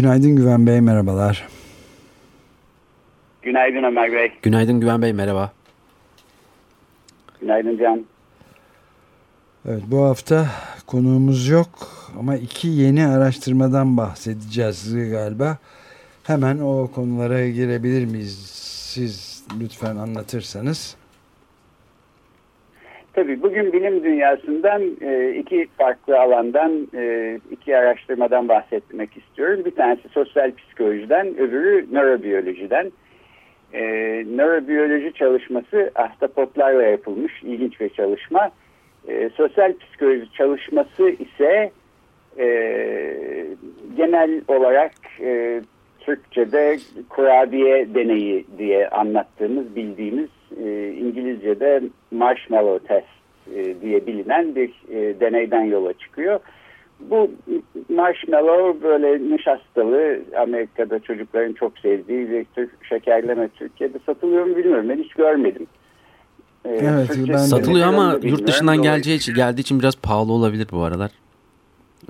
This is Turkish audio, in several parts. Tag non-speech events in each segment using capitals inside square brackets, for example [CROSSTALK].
Günaydın Güven Bey, merhabalar. Günaydın Ömer Bey. Günaydın Güven Bey, merhaba. Günaydın Can. Evet, bu hafta konuğumuz yok ama iki yeni araştırmadan bahsedeceğiz galiba. Hemen o konulara girebilir miyiz? Siz lütfen anlatırsanız. Tabii bugün bilim dünyasından e, iki farklı alandan e, iki araştırmadan bahsetmek istiyorum. Bir tanesi sosyal psikolojiden, öbürü nörobiyolojiden. E, nörobiyoloji çalışması ahtapotlarla yapılmış ilginç bir çalışma. Sosyal psikoloji çalışması ise genel olarak Türkçe'de kurabiye deneyi diye anlattığımız, bildiğimiz e, İngilizce'de marshmallow test e, diye bilinen bir e, deneyden yola çıkıyor. Bu marshmallow böyle nişastalı Amerika'da çocukların çok sevdiği bir tür şekerleme Türkiye'de satılıyor mu bilmiyorum. Ben hiç görmedim. Ee, evet, ben satılıyor ama yurt dışından geleceği için, geldiği için biraz pahalı olabilir bu aralar.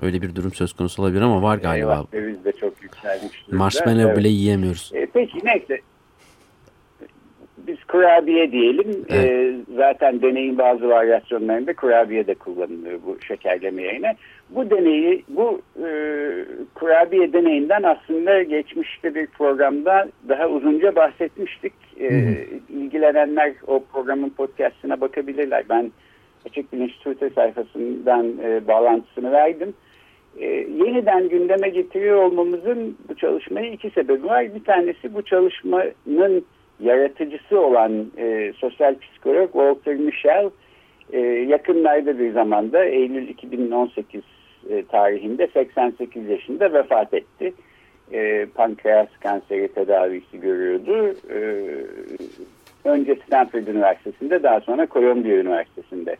Öyle bir durum söz konusu olabilir ama var galiba. Döviz de çok yükselmiş. Marshmallow evet. bile yiyemiyoruz. E, peki neyse biz kurabiye diyelim. Evet. E, zaten deneyin bazı varyasyonlarında kurabiye de kullanılıyor bu şekerleme yayını. Bu deneyi, bu e, kurabiye deneyinden aslında geçmişte bir programda daha uzunca bahsetmiştik. E, ilgilenenler o programın podcastine bakabilirler. Ben Açık Bilinç Twitter sayfasından e, bağlantısını verdim. E, yeniden gündeme getiriyor olmamızın bu çalışmayı iki sebebi var. Bir tanesi bu çalışmanın yaratıcısı olan e, sosyal psikolog Walter Michel e, yakınlarda bir zamanda Eylül 2018 e, tarihinde 88 yaşında vefat etti. E, pankreas kanseri tedavisi görüyordu. E, önce Stanford Üniversitesi'nde daha sonra Columbia Üniversitesi'nde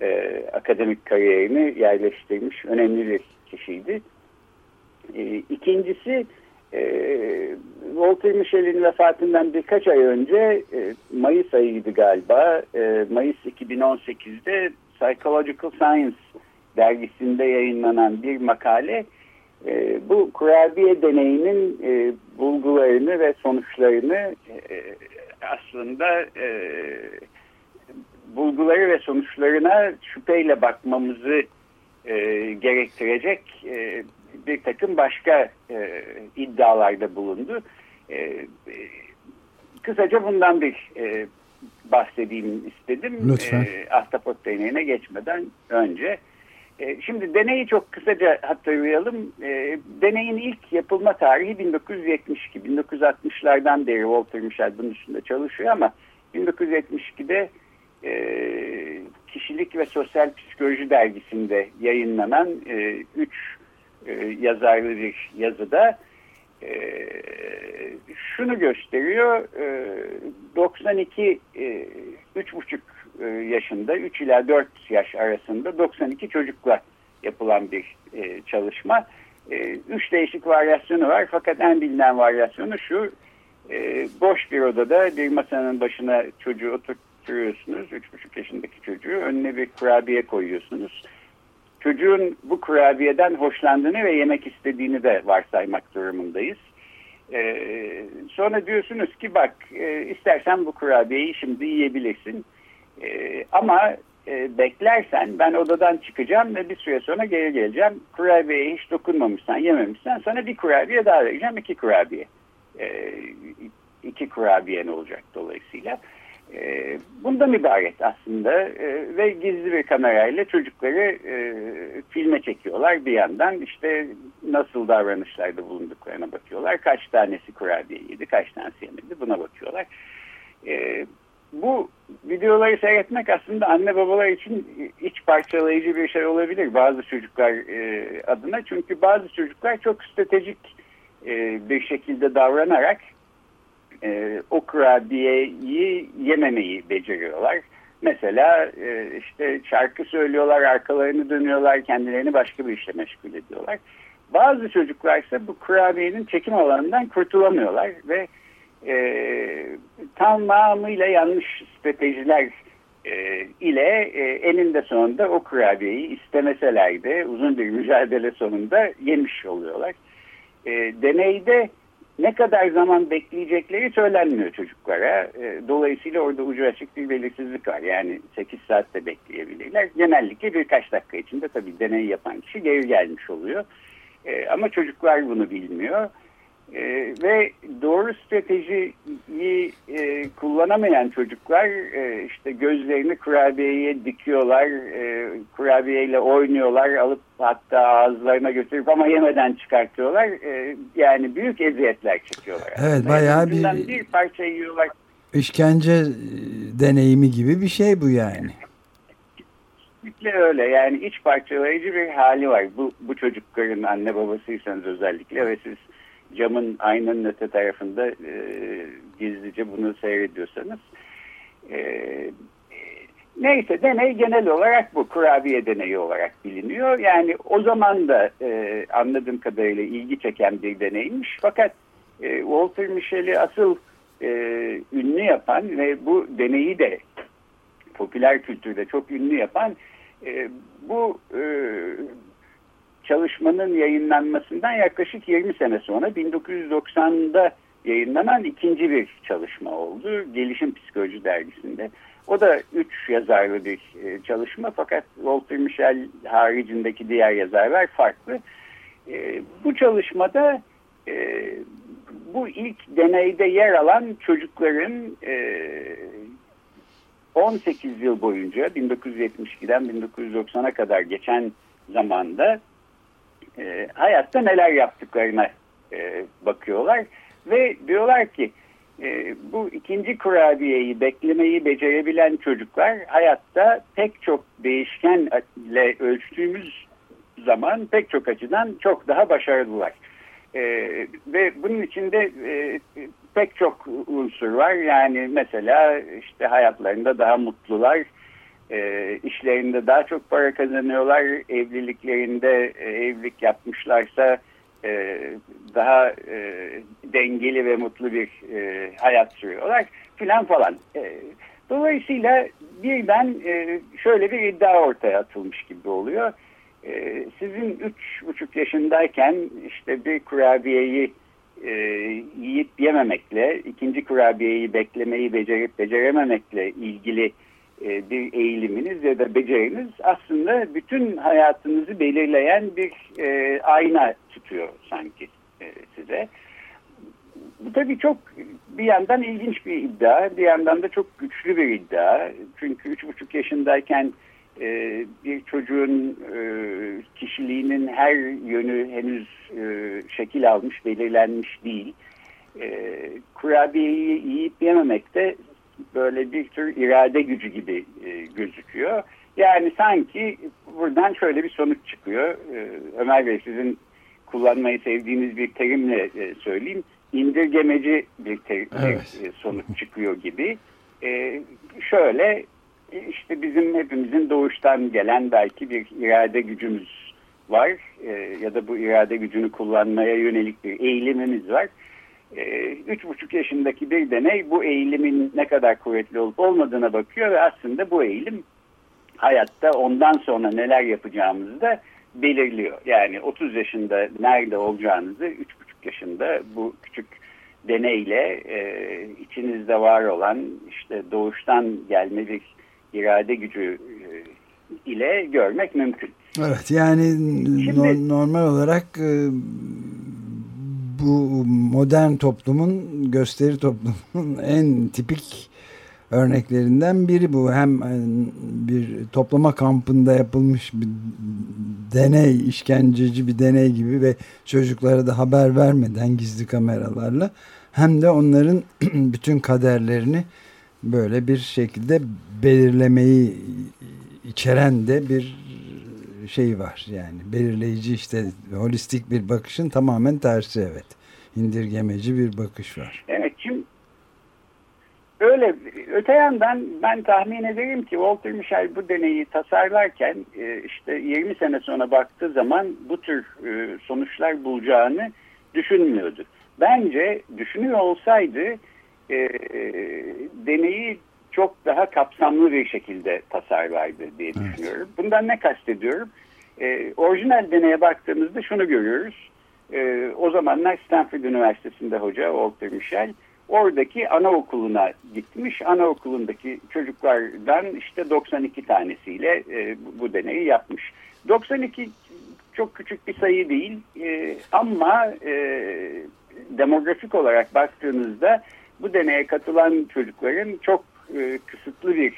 e, akademik kariyerini yerleştirmiş önemli bir kişiydi. E, ikincisi e, Walter Michel'in vefatından birkaç ay önce e, Mayıs ayıydı galiba. E, Mayıs 2018'de Psychological Science dergisinde yayınlanan bir makale e, bu kurabiye deneyinin e, bulgularını ve sonuçlarını aslında bulguları ve sonuçlarına şüpheyle bakmamızı gerektirecek bir takım başka e, iddialarda bulundu. E, e, kısaca bundan bir e, bahsedeyim istedim. Lütfen. E, Ahtapot deneyine geçmeden önce. E, şimdi deneyi çok kısaca hatırlayalım. E, deneyin ilk yapılma tarihi 1972. 1960'lardan beri Walter Michel bunun üstünde çalışıyor ama 1972'de e, Kişilik ve Sosyal Psikoloji dergisinde yayınlanan 3 e, üç e, yazarlı bir yazıda e, şunu gösteriyor. E, 92 e, 3,5 e, yaşında 3 ila 4 yaş arasında 92 çocukla yapılan bir e, çalışma. E, üç değişik varyasyonu var fakat en bilinen varyasyonu şu. E, boş bir odada bir masanın başına çocuğu oturtuyorsunuz. 3,5 yaşındaki çocuğu. Önüne bir kurabiye koyuyorsunuz çocuğun bu kurabiyeden hoşlandığını ve yemek istediğini de varsaymak durumundayız. Ee, sonra diyorsunuz ki bak e, istersen bu kurabiyeyi şimdi yiyebilirsin. E, ama e, beklersen ben odadan çıkacağım ve bir süre sonra geri geleceğim. Kurabiyeye hiç dokunmamışsan, yememişsen sana bir kurabiye daha vereceğim. iki kurabiye. E, iki kurabiyen olacak dolayısıyla. E, bundan ibaret aslında e, ve gizli bir kamerayla çocukları e, filme çekiyorlar bir yandan. İşte nasıl davranışlarda bulunduklarına bakıyorlar. Kaç tanesi kurabiye yedi kaç tanesi yemedi buna bakıyorlar. E, bu videoları seyretmek aslında anne babalar için iç parçalayıcı bir şey olabilir bazı çocuklar e, adına. Çünkü bazı çocuklar çok stratejik e, bir şekilde davranarak e, o kurabiyeyi yememeyi beceriyorlar. Mesela e, işte şarkı söylüyorlar, arkalarını dönüyorlar, kendilerini başka bir işle meşgul ediyorlar. Bazı çocuklar ise bu kurabiyenin çekim alanından kurtulamıyorlar ve e, tamamıyla yanlış stratejiler e, ile e, eninde sonunda o kurabiyeyi istemeseler de uzun bir mücadele sonunda yemiş oluyorlar. E, deneyde ne kadar zaman bekleyecekleri söylenmiyor çocuklara. E, dolayısıyla orada ucu açık bir belirsizlik var. Yani 8 saatte bekleyebilirler. Genellikle birkaç dakika içinde tabii deney yapan kişi geri gelmiş oluyor. E, ama çocuklar bunu bilmiyor. E, ve doğru stratejiyi e, kullanamayan çocuklar e, işte gözlerini kurabiyeye dikiyorlar, e, kurabiyeyle oynuyorlar, alıp hatta ağızlarına götürüp ama yemeden çıkartıyorlar. E, yani büyük eziyetler çekiyorlar. Evet bayağı bir, bir parça yiyorlar. İşkence e, deneyimi gibi bir şey bu yani. Kesinlikle öyle. Yani iç parçalayıcı bir hali var. Bu, bu çocukların anne babasıysanız özellikle ve siz camın aynanın öte tarafında e, gizlice bunu seyrediyorsanız. E, neyse deney genel olarak bu kurabiye deneyi olarak biliniyor. Yani o zaman da e, anladığım kadarıyla ilgi çeken bir deneymiş. Fakat e, Walter Michel'i asıl e, ünlü yapan ve bu deneyi de popüler kültürde çok ünlü yapan e, bu e, çalışmanın yayınlanmasından yaklaşık 20 sene sonra 1990'da yayınlanan ikinci bir çalışma oldu. Gelişim Psikoloji Dergisi'nde. O da üç yazarlı bir e, çalışma fakat Walter Michel haricindeki diğer yazarlar farklı. E, bu çalışmada e, bu ilk deneyde yer alan çocukların 18 yıl boyunca 1972'den 1990'a kadar geçen zamanda e, hayatta neler yaptıklarına e, bakıyorlar ve diyorlar ki e, bu ikinci kurabiyeyi beklemeyi becerebilen çocuklar hayatta pek çok değişkenle ölçtüğümüz zaman pek çok açıdan çok daha başarılılar. E, ve bunun içinde e, pek çok unsur var. Yani mesela işte hayatlarında daha mutlular, e, işlerinde daha çok para kazanıyorlar. Evliliklerinde e, evlilik yapmışlarsa e, daha e, dengeli ve mutlu bir e, hayat sürüyorlar filan falan. E, dolayısıyla birden e, şöyle bir iddia ortaya atılmış gibi oluyor. E, sizin üç buçuk yaşındayken işte bir kurabiyeyi e, yiyip yememekle, ikinci kurabiyeyi beklemeyi becerip becerememekle ilgili e, bir eğiliminiz ya da beceriniz aslında bütün hayatınızı belirleyen bir e, ayna tutuyor sanki e, size. Bu tabii çok bir yandan ilginç bir iddia, bir yandan da çok güçlü bir iddia. Çünkü üç buçuk yaşındayken e, bir çocuğun e, kişiliğinin her yönü henüz e, şekil almış, belirlenmiş değil. E, kurabiyeyi yiyip yememek de böyle bir tür irade gücü gibi e, gözüküyor. Yani sanki buradan şöyle bir sonuç çıkıyor. E, Ömer Bey sizin kullanmayı sevdiğiniz bir terimle e, söyleyeyim. İndirgemeci bir, ter- evet. e, sonuç çıkıyor gibi. E, şöyle işte bizim hepimizin doğuştan gelen belki bir irade gücümüz var. E, ya da bu irade gücünü kullanmaya yönelik bir eğilimimiz var. Ee, üç buçuk yaşındaki bir deney bu eğilimin ne kadar kuvvetli olup olmadığına bakıyor ve aslında bu eğilim hayatta ondan sonra neler yapacağımızı da belirliyor. Yani 30 yaşında nerede olacağınızı üç buçuk yaşında bu küçük deneyle e, içinizde var olan işte doğuştan gelme bir irade gücü e, ile görmek mümkün. Evet yani Şimdi, normal olarak e, bu modern toplumun gösteri toplumunun [LAUGHS] en tipik örneklerinden biri bu. Hem e, bir toplama kampında yapılmış bir deney, işkenceci bir deney gibi ve çocuklara da haber vermeden gizli kameralarla hem de onların [CLEARS THROAT] bütün kaderlerini böyle bir şekilde belirlemeyi içeren de bir şey var yani belirleyici işte holistik bir bakışın tamamen tersi evet indirgemeci bir bakış var. Evet şimdi öyle öte yandan ben tahmin ederim ki Walter Michel bu deneyi tasarlarken e, işte 20 sene sonra baktığı zaman bu tür e, sonuçlar bulacağını düşünmüyordu. Bence düşünüyor olsaydı e, deneyi çok daha kapsamlı bir şekilde tasarlardı diye düşünüyorum. Evet. Bundan ne kastediyorum? E, orijinal deneye baktığımızda şunu görüyoruz. E, o zamanlar Stanford Üniversitesi'nde hoca Walter Michel oradaki anaokuluna gitmiş. Anaokulundaki çocuklardan işte 92 tanesiyle e, bu deneyi yapmış. 92 çok küçük bir sayı değil e, ama e, demografik olarak baktığınızda bu deneye katılan çocukların çok e, kısıtlı bir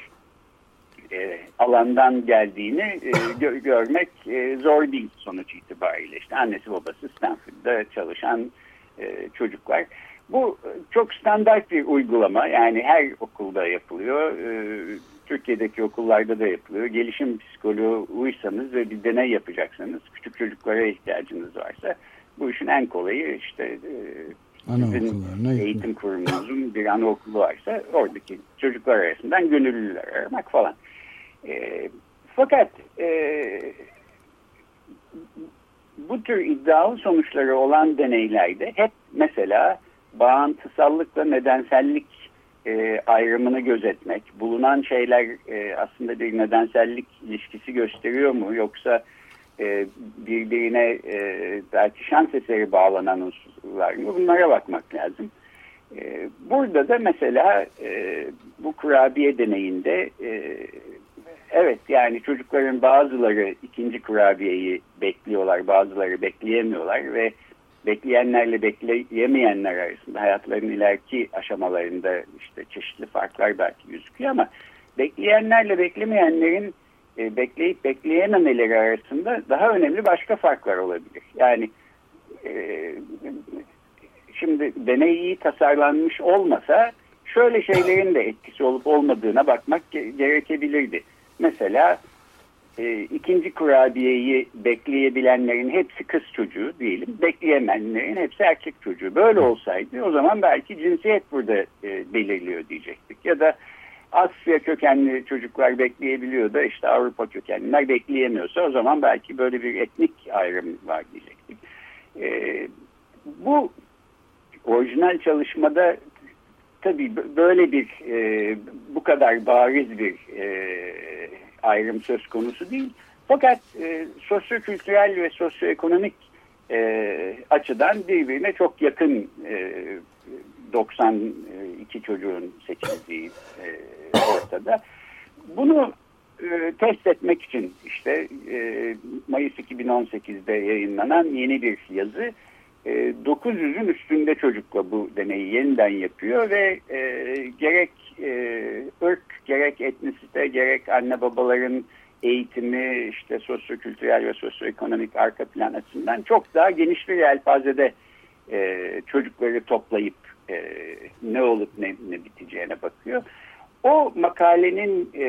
e, alandan geldiğini e, gö görmek e, zor değil sonuç itibariyle. İşte annesi babası Stanford'da çalışan e, çocuklar. Bu çok standart bir uygulama. Yani her okulda yapılıyor. E, Türkiye'deki okullarda da yapılıyor. Gelişim psikoloğu uysanız ve bir deney yapacaksanız, küçük çocuklara ihtiyacınız varsa bu işin en kolayı işte e, sizin eğitim kurumunuzun bir anaokulu varsa oradaki çocuklar arasından gönüllüler aramak falan. E, fakat e, bu tür iddialı sonuçları olan deneylerde hep mesela bağıntısallıkla nedensellik e, ayrımını gözetmek, bulunan şeyler e, aslında bir nedensellik ilişkisi gösteriyor mu yoksa e, birbirine e, belki şans eseri bağlanan unsurlar mı bunlara bakmak lazım. E, burada da mesela e, bu kurabiye deneyinde e, evet yani çocukların bazıları ikinci kurabiyeyi bekliyorlar bazıları bekleyemiyorlar ve bekleyenlerle bekleyemeyenler arasında hayatların ileriki aşamalarında işte çeşitli farklar belki gözüküyor ama bekleyenlerle beklemeyenlerin e, bekleyip bekleyememeleri arasında daha önemli başka farklar olabilir. Yani e, şimdi deney iyi tasarlanmış olmasa şöyle şeylerin de etkisi olup olmadığına bakmak gerekebilirdi. Mesela e, ikinci kurabiyeyi bekleyebilenlerin hepsi kız çocuğu diyelim. Bekleyemeyenlerin hepsi erkek çocuğu. Böyle olsaydı o zaman belki cinsiyet burada e, belirliyor diyecektik. Ya da Asya kökenli çocuklar bekleyebiliyor da işte Avrupa kökenliler bekleyemiyorsa o zaman belki böyle bir etnik ayrım var diyecektik. E, bu orijinal çalışmada tabii böyle bir e, bu kadar bariz bir e, ayrım söz konusu değil. Fakat e, sosyo-kültürel ve sosyoekonomik e, açıdan birbirine çok yakın e, 92 çocuğun seçildiği e, ortada. Bunu e, test etmek için işte e, Mayıs 2018'de yayınlanan yeni bir yazı e, 900'ün üstünde çocukla bu deneyi yeniden yapıyor ve gerek ırk, gerek etnisite, gerek anne babaların eğitimi, işte sosyokültürel ve sosyoekonomik arka plan açısından çok daha geniş bir yelpazede e, çocukları toplayıp e, ne olup ne, ne biteceğine bakıyor. O makalenin e,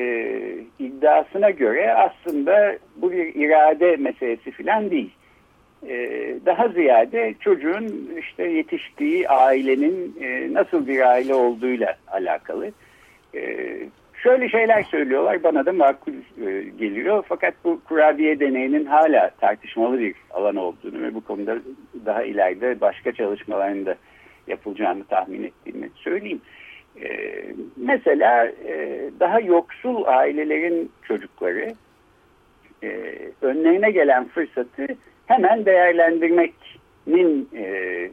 iddiasına göre aslında bu bir irade meselesi falan değil. E, daha ziyade çocuğun işte yetiştiği ailenin e, nasıl bir aile olduğuyla alakalı. E, şöyle şeyler söylüyorlar bana da makul geliyor. Fakat bu kurabiye deneyinin hala tartışmalı bir alan olduğunu ve bu konuda daha ileride başka çalışmaların da yapılacağını tahmin ettiğimi söyleyeyim. mesela daha yoksul ailelerin çocukları önlerine gelen fırsatı hemen değerlendirmenin e,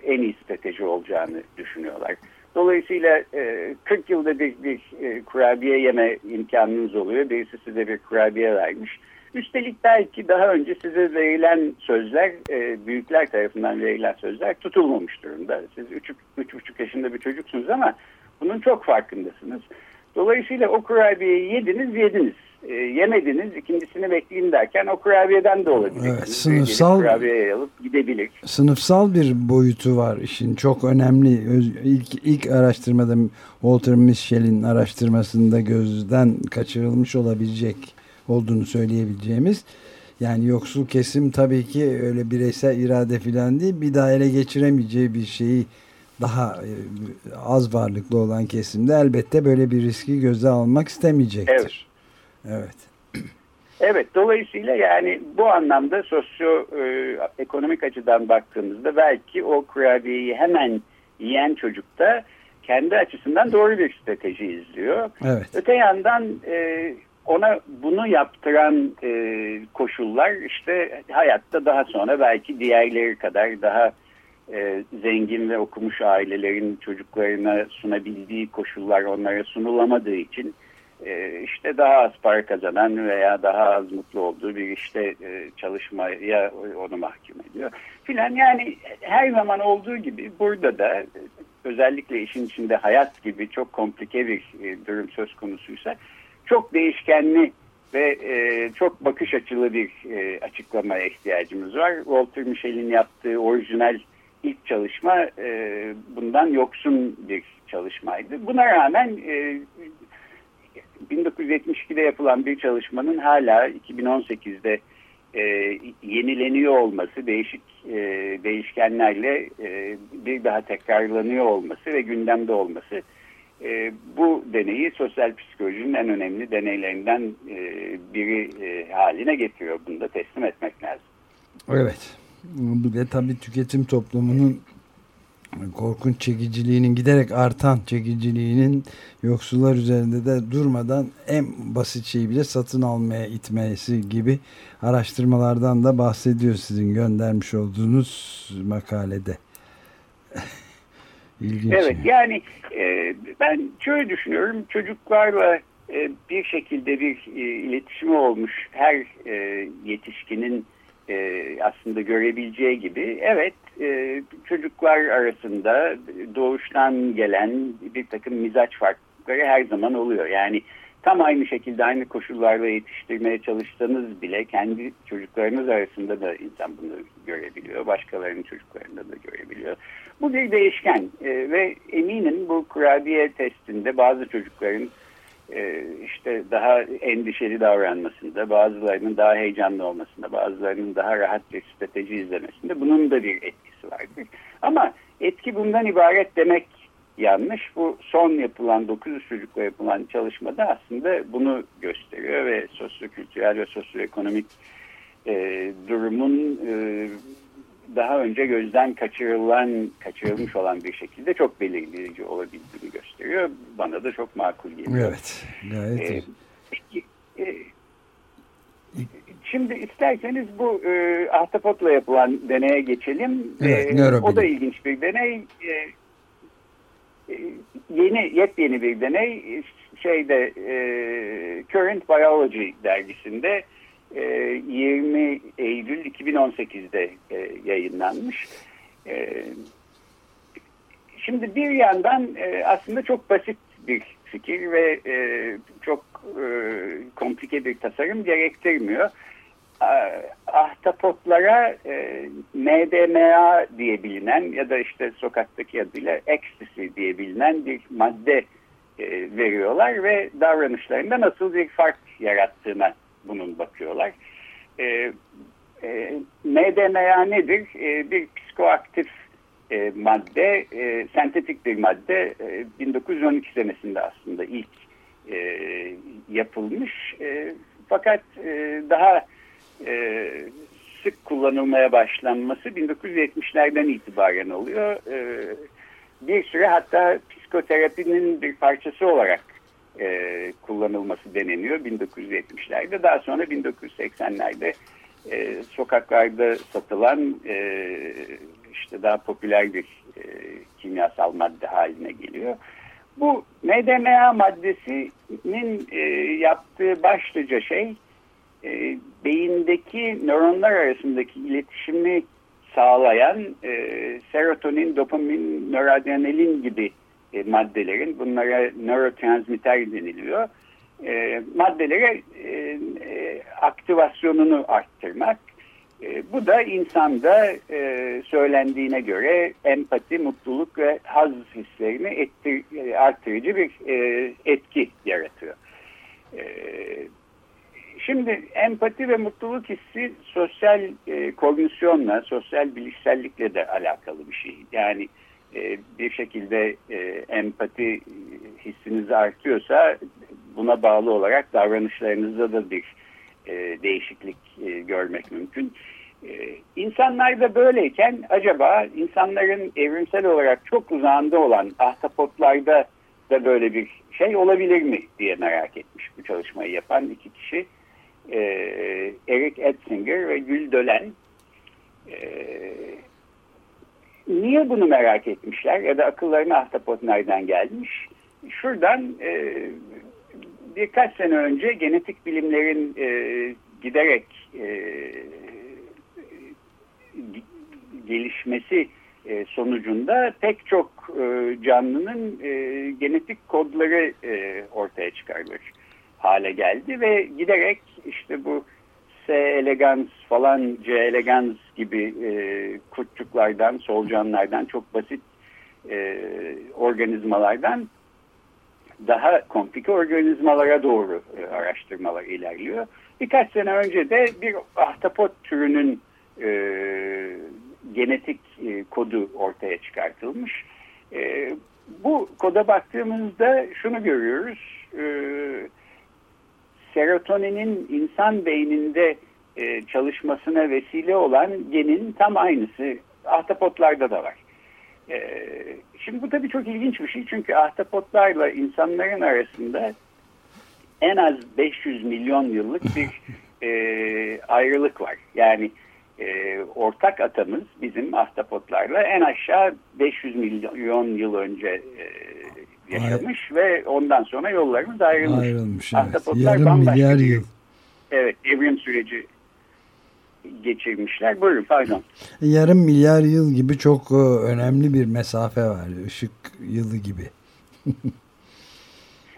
en iyi strateji olacağını düşünüyorlar. Dolayısıyla e, 40 yılda bir, bir e, kurabiye yeme imkanınız oluyor. Birisi size bir kurabiye vermiş. Üstelik belki daha önce size verilen sözler, e, büyükler tarafından verilen sözler tutulmamış durumda. Siz 3,5 yaşında bir çocuksunuz ama bunun çok farkındasınız. Dolayısıyla o kurabiyeyi yediniz yediniz. E, yemediniz ikincisini bekleyin derken o kurabiyeden de olabilir. Evet, sınıfsal kurabiye alıp gidebilir. Sınıfsal bir boyutu var işin çok önemli. İlk, ilk araştırmada Walter Mischel'in araştırmasında gözden kaçırılmış olabilecek olduğunu söyleyebileceğimiz. Yani yoksul kesim tabii ki öyle bireysel irade filan değil bir daha ele geçiremeyeceği bir şeyi daha e, az varlıklı olan kesimde elbette böyle bir riski göze almak istemeyecektir. Evet. Evet. Evet, dolayısıyla yani bu anlamda sosyo e, ekonomik açıdan baktığımızda belki o kurabiyeyi hemen yiyen çocukta kendi açısından doğru bir strateji izliyor. Evet. Öte yandan e, ona bunu yaptıran e, koşullar işte hayatta daha sonra belki diğerleri kadar daha e, zengin ve okumuş ailelerin çocuklarına sunabildiği koşullar onlara sunulamadığı için işte daha az para kazanan veya daha az mutlu olduğu bir işte e, çalışmaya onu mahkum ediyor filan yani her zaman olduğu gibi burada da özellikle işin içinde hayat gibi çok komplike bir e, durum söz konusuysa çok değişkenli ve e, çok bakış açılı bir açıklamaya ihtiyacımız var. Walter Michel'in yaptığı orijinal ilk çalışma bundan yoksun bir çalışmaydı. Buna rağmen 1972'de yapılan bir çalışmanın hala 2018'de e, yenileniyor olması, değişik e, değişkenlerle e, bir daha tekrarlanıyor olması ve gündemde olması e, bu deneyi sosyal psikolojinin en önemli deneylerinden e, biri e, haline getiriyor. Bunu da teslim etmek lazım. Evet. Bir de tabii tüketim toplumunun korkunç çekiciliğinin giderek artan çekiciliğinin yoksullar üzerinde de durmadan en basit şeyi bile satın almaya itmesi gibi araştırmalardan da bahsediyor sizin göndermiş olduğunuz makalede. [LAUGHS] İlginç. Evet yani e, ben şöyle düşünüyorum çocuklarla e, bir şekilde bir e, iletişimi olmuş her e, yetişkinin e, aslında görebileceği gibi evet e, çocuklar arasında doğuştan gelen bir takım mizaç farkları her zaman oluyor. Yani tam aynı şekilde aynı koşullarla yetiştirmeye çalışsanız bile kendi çocuklarınız arasında da insan bunu görebiliyor. Başkalarının çocuklarında da görebiliyor. Bu bir değişken e, ve eminim bu kurabiye testinde bazı çocukların e, işte daha endişeli davranmasında, bazılarının daha heyecanlı olmasında, bazılarının daha rahat bir strateji izlemesinde bunun da bir etkisi vardır. Ama etki bundan ibaret demek yanlış. Bu son yapılan 900 çocukla yapılan çalışmada aslında bunu gösteriyor ve sosyokültürel ve sosyoekonomik e, durumun e, daha önce gözden kaçırılan, kaçırılmış olan bir şekilde çok belirleyici olabildiğini gösteriyor. Bana da çok makul geliyor. Evet, gayet ee, Peki, şimdi isterseniz bu e, ahtapotla yapılan deneye geçelim. Evet, e, o da ilginç bir deney. E, e, yeni, yepyeni bir deney. Şeyde e, Current Biology dergisinde 20 ee, Eylül 2018'de e, yayınlanmış. Ee, şimdi bir yandan e, aslında çok basit bir fikir ve e, çok komplike bir tasarım gerektirmiyor. Ahtapotlara MDMA diye bilinen ya da işte sokaktaki adıyla ecstasy diye bilinen bir madde veriyorlar ve davranışlarında nasıl bir fark yarattığına bunun bakıyorlar. E, e, MDMA nedir? E, bir psikoaktif e, madde, e, sentetik bir madde. E, 1912 senesinde aslında ilk e, yapılmış. E, fakat e, daha e, sık kullanılmaya başlanması 1970'lerden itibaren oluyor. E, bir süre hatta psikoterapinin bir parçası olarak e, kullanılması deneniyor 1970'lerde. Daha sonra 1980'lerde e, sokaklarda satılan e, işte daha popüler bir e, kimyasal madde haline geliyor. Bu MDMA maddesinin e, yaptığı başlıca şey e, beyindeki nöronlar arasındaki iletişimi sağlayan e, serotonin, dopamin, noradrenalin gibi e, maddelerin bunlara nörotransmitter deniliyor. e, maddelere e, e, aktivasyonunu arttırmak. E, bu da insanda e, söylendiğine göre empati, mutluluk ve haz hislerini ettir, e, arttırıcı bir e, etki yaratıyor. E, şimdi empati ve mutluluk hissi sosyal e, kognisyonla, sosyal bilişsellikle de alakalı bir şey. Yani e, bir şekilde e, empati hissiniz artıyorsa buna bağlı olarak davranışlarınızda da bir e, değişiklik e, görmek mümkün. E, insanlar da böyleyken acaba insanların evrimsel olarak çok uzağında olan ahtapotlarda da böyle bir şey olabilir mi diye merak etmiş bu çalışmayı yapan iki kişi. E, Eric Etzinger ve Gül Dölen. E, niye bunu merak etmişler ya da akıllarına ahtapot nereden gelmiş? Şuradan e, birkaç sene önce genetik bilimlerin e, giderek e, gelişmesi e, sonucunda pek çok e, canlının e, genetik kodları ortaya çıkarılır hale geldi ve giderek işte bu C elegans falan C elegans gibi e, kurtçuklardan, solucanlardan çok basit e, organizmalardan daha komplike organizmalara doğru e, araştırmalar ilerliyor. Birkaç sene önce de bir ahtapot türünün e, genetik e, kodu ortaya çıkartılmış. E, bu koda baktığımızda şunu görüyoruz. E, serotoninin insan beyninde e, çalışmasına vesile olan genin tam aynısı ahtapotlarda da var. E, şimdi bu tabii çok ilginç bir şey çünkü ahtapotlarla insanların arasında en az 500 milyon yıllık bir [LAUGHS] e, ayrılık var. Yani e, ortak atamız bizim ahtapotlarla en aşağı 500 milyon yıl önce e, yaşamış Ay. ve ondan sonra yollarımız ayrılmış. Ayrılmış evet. Ahtapotlar Yarım milyar bir, yıl. Evet evrim süreci geçirmişler. Buyurun pardon. Yarım milyar yıl gibi çok e, önemli bir mesafe var. Işık yılı gibi. [LAUGHS]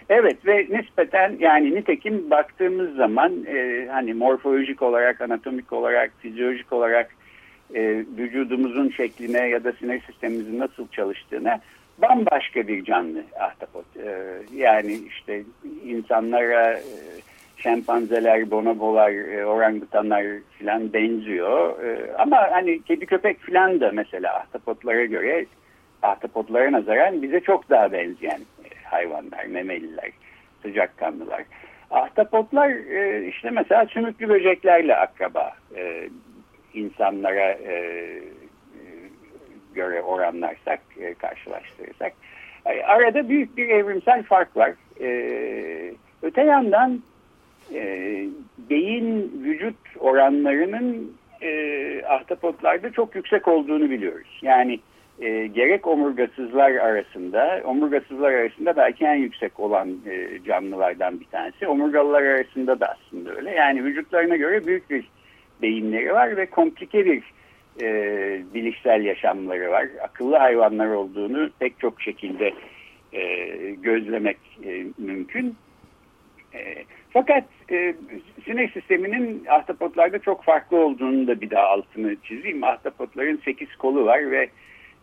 evet ve nispeten yani nitekim baktığımız zaman e, hani morfolojik olarak, anatomik olarak, fizyolojik olarak e, vücudumuzun şekline ya da sinir sistemimizin nasıl çalıştığına bambaşka bir canlı ahtapot. E, yani işte insanlara e, şempanzeler, bonobolar, e, orangutanlar filan benziyor. Ama hani kedi köpek filan da mesela ahtapotlara göre ahtapotlara nazaran bize çok daha benzeyen hayvanlar, memeliler, sıcakkanlılar. Ahtapotlar işte mesela sümüklü böceklerle akraba e, insanlara göre oranlarsak, e, karşılaştırırsak. E, arada büyük bir evrimsel fark var. E, öte yandan e, beyin vücut oranlarının e, ahtapotlarda çok yüksek olduğunu biliyoruz. Yani e, gerek omurgasızlar arasında, omurgasızlar arasında belki en yüksek olan e, canlılardan bir tanesi. Omurgalılar arasında da aslında öyle. Yani vücutlarına göre büyük bir beyinleri var ve komplike bir e, bilişsel yaşamları var. Akıllı hayvanlar olduğunu pek çok şekilde e, gözlemek e, mümkün. E, fakat e, sinir sisteminin ahtapotlarda çok farklı olduğunu da bir daha altını çizeyim. Ahtapotların 8 kolu var ve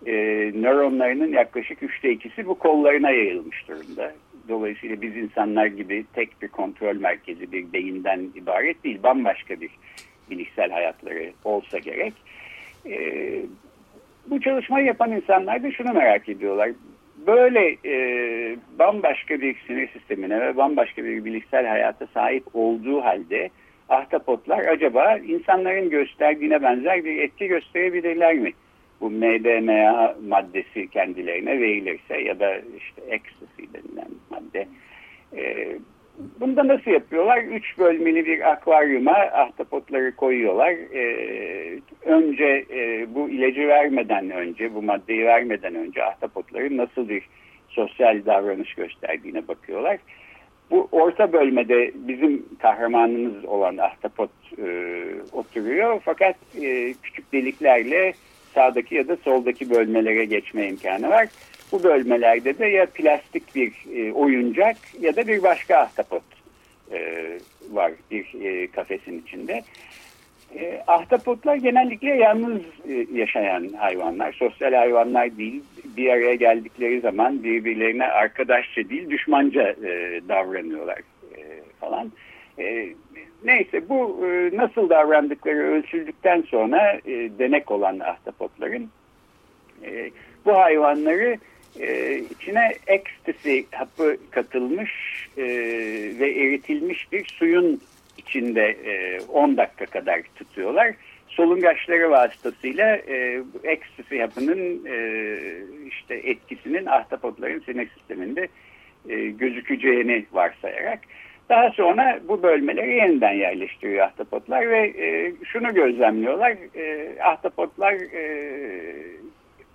e, nöronlarının yaklaşık üçte ikisi bu kollarına yayılmış durumda. Dolayısıyla biz insanlar gibi tek bir kontrol merkezi bir beyinden ibaret değil. Bambaşka bir bilişsel hayatları olsa gerek. E, bu çalışmayı yapan insanlar da şunu merak ediyorlar böyle e, bambaşka bir sinir sistemine ve bambaşka bir bilişsel hayata sahip olduğu halde ahtapotlar acaba insanların gösterdiğine benzer bir etki gösterebilirler mi? Bu MDMA maddesi kendilerine verilirse ya da işte ecstasy denilen madde. E, Bunda nasıl yapıyorlar? Üç bölmeli bir akvaryuma ahtapotları koyuyorlar. Ee, önce e, bu ilacı vermeden önce, bu maddeyi vermeden önce ahtapotların nasıl bir sosyal davranış gösterdiğine bakıyorlar. Bu orta bölmede bizim kahramanımız olan ahtapot e, oturuyor. Fakat e, küçük deliklerle sağdaki ya da soldaki bölmelere geçme imkanı var. Bu bölmelerde de ya plastik bir e, oyuncak ya da bir başka ahtapot e, var bir e, kafesin içinde. E, ahtapotlar genellikle yalnız e, yaşayan hayvanlar. Sosyal hayvanlar değil. Bir araya geldikleri zaman birbirlerine arkadaşça değil düşmanca e, davranıyorlar e, falan. E, neyse bu e, nasıl davrandıkları ölçüldükten sonra e, denek olan ahtapotların e, bu hayvanları e, içine ecstasy hapı katılmış e, ve eritilmiş bir suyun içinde e, 10 dakika kadar tutuyorlar. Solungaçları vasıtasıyla e, ecstasy hapının e, işte etkisinin ahtapotların sinir sisteminde e, gözükeceğini varsayarak daha sonra bu bölmeleri yeniden yerleştiriyor ahtapotlar ve e, şunu gözlemliyorlar. E, ahtapotlar e,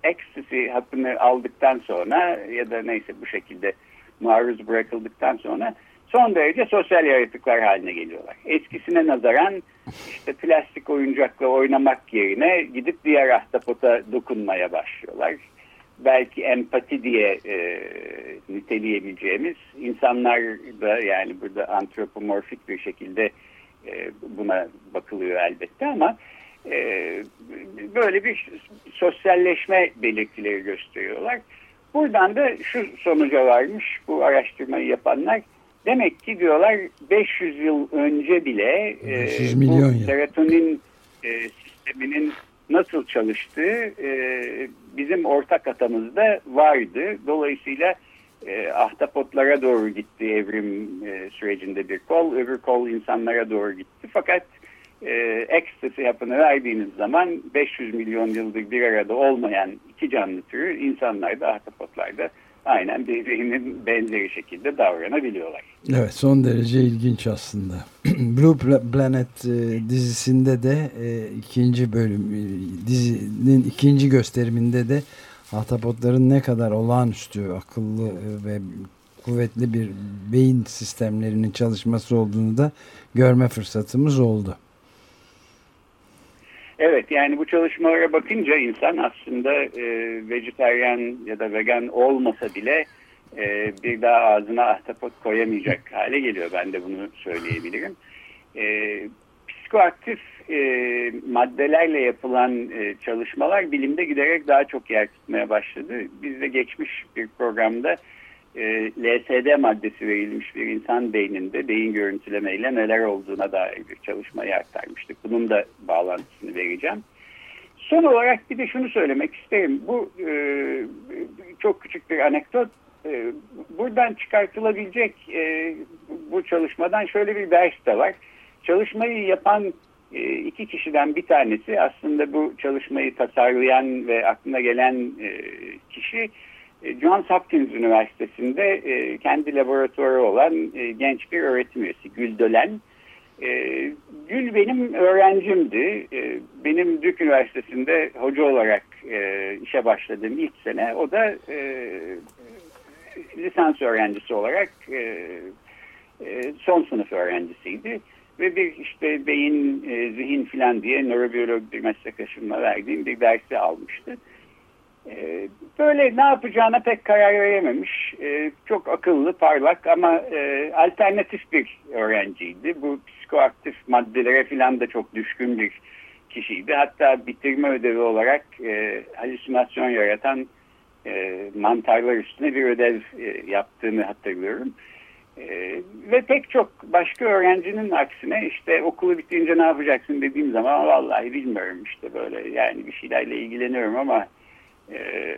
ecstasy hapını aldıktan sonra ya da neyse bu şekilde maruz bırakıldıktan sonra son derece sosyal yaratıklar haline geliyorlar. Eskisine nazaran işte plastik oyuncakla oynamak yerine gidip diğer ahtapota dokunmaya başlıyorlar. Belki empati diye e, niteleyebileceğimiz insanlar da yani burada antropomorfik bir şekilde e, buna bakılıyor elbette ama böyle bir sosyalleşme belirtileri gösteriyorlar. Buradan da şu sonuca varmış bu araştırmayı yapanlar. Demek ki diyorlar 500 yıl önce bile e, bu serotonin e, sisteminin nasıl çalıştığı e, bizim ortak atamızda vardı. Dolayısıyla e, ahtapotlara doğru gitti evrim e, sürecinde bir kol, öbür kol insanlara doğru gitti. Fakat e, ekstasi hapını verdiğiniz zaman 500 milyon yıldır bir arada olmayan iki canlı türü insanlarda, ahtapotlarda aynen birbirinin benzeri şekilde davranabiliyorlar. Evet son derece ilginç aslında. [CLEARS THROAT] Blue Planet e, dizisinde de e, ikinci bölüm e, dizinin ikinci gösteriminde de ahtapotların ne kadar olağanüstü akıllı e, ve kuvvetli bir beyin sistemlerinin çalışması olduğunu da görme fırsatımız oldu. Evet yani bu çalışmalara bakınca insan aslında e, vejetaryen ya da vegan olmasa bile e, bir daha ağzına ahtapot koyamayacak hale geliyor. Ben de bunu söyleyebilirim. E, psikoaktif e, maddelerle yapılan e, çalışmalar bilimde giderek daha çok yer tutmaya başladı. Biz de geçmiş bir programda e, LSD maddesi verilmiş bir insan beyninde beyin görüntülemeyle neler olduğuna dair bir çalışmayı aktarmıştık. Bunun da bağlantısını vereceğim. Son olarak bir de şunu söylemek isterim. Bu e, çok küçük bir anekdot. E, buradan çıkartılabilecek e, bu çalışmadan şöyle bir ders de var. Çalışmayı yapan e, iki kişiden bir tanesi aslında bu çalışmayı tasarlayan ve aklına gelen e, kişi Johns Hopkins Üniversitesi'nde e, kendi laboratuvarı olan e, genç bir öğretim üyesi Gül Dölen. Gül benim öğrencimdi. Benim Dük Üniversitesi'nde hoca olarak işe başladığım ilk sene. O da lisans öğrencisi olarak son sınıf öğrencisiydi. Ve bir işte beyin, zihin filan diye nörobiyolog bir meslektaşımla verdiğim bir dersi almıştı. Ee, böyle ne yapacağına pek karar verememiş. Ee, çok akıllı, parlak ama e, alternatif bir öğrenciydi. Bu psikoaktif maddelere falan da çok düşkün bir kişiydi. Hatta bitirme ödevi olarak e, halüsinasyon yaratan e, mantarlar üstüne bir ödev yaptığını hatırlıyorum. ve pek çok başka öğrencinin aksine işte okulu bitince ne yapacaksın dediğim zaman vallahi bilmiyorum işte böyle yani bir şeylerle ilgileniyorum ama e,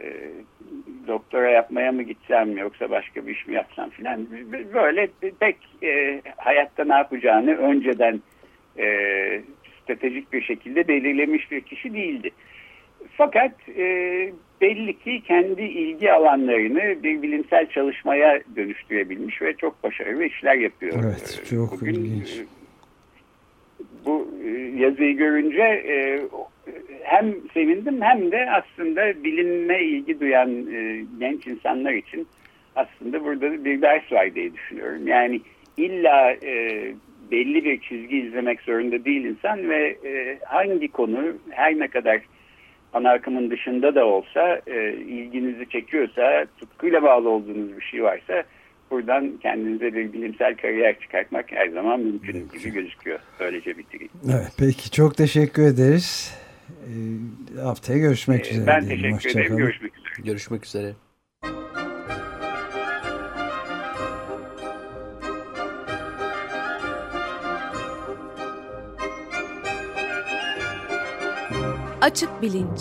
doktora yapmaya mı gitsem yoksa başka bir iş mi yapsam filan böyle pek e, hayatta ne yapacağını önceden e, stratejik bir şekilde belirlemiş bir kişi değildi. Fakat e, belli ki kendi ilgi alanlarını bir bilimsel çalışmaya dönüştürebilmiş ve çok başarılı işler yapıyor. Evet, çok Bugün, ilginç. E, bu e, yazıyı görünce e, hem sevindim hem de aslında bilinme ilgi duyan e, genç insanlar için aslında burada bir ders var diye düşünüyorum. Yani illa e, belli bir çizgi izlemek zorunda değil insan ve e, hangi konu her ne kadar ana akımın dışında da olsa e, ilginizi çekiyorsa, tutkuyla bağlı olduğunuz bir şey varsa buradan kendinize bir bilimsel kariyer çıkartmak her zaman mümkün gibi gözüküyor. Böylece bitireyim. Evet, peki çok teşekkür ederiz. E, haftaya görüşmek e, üzere. Ben teşekkür Hoşça ederim. Kalın. Görüşmek üzere. Görüşmek üzere. Açık Bilinç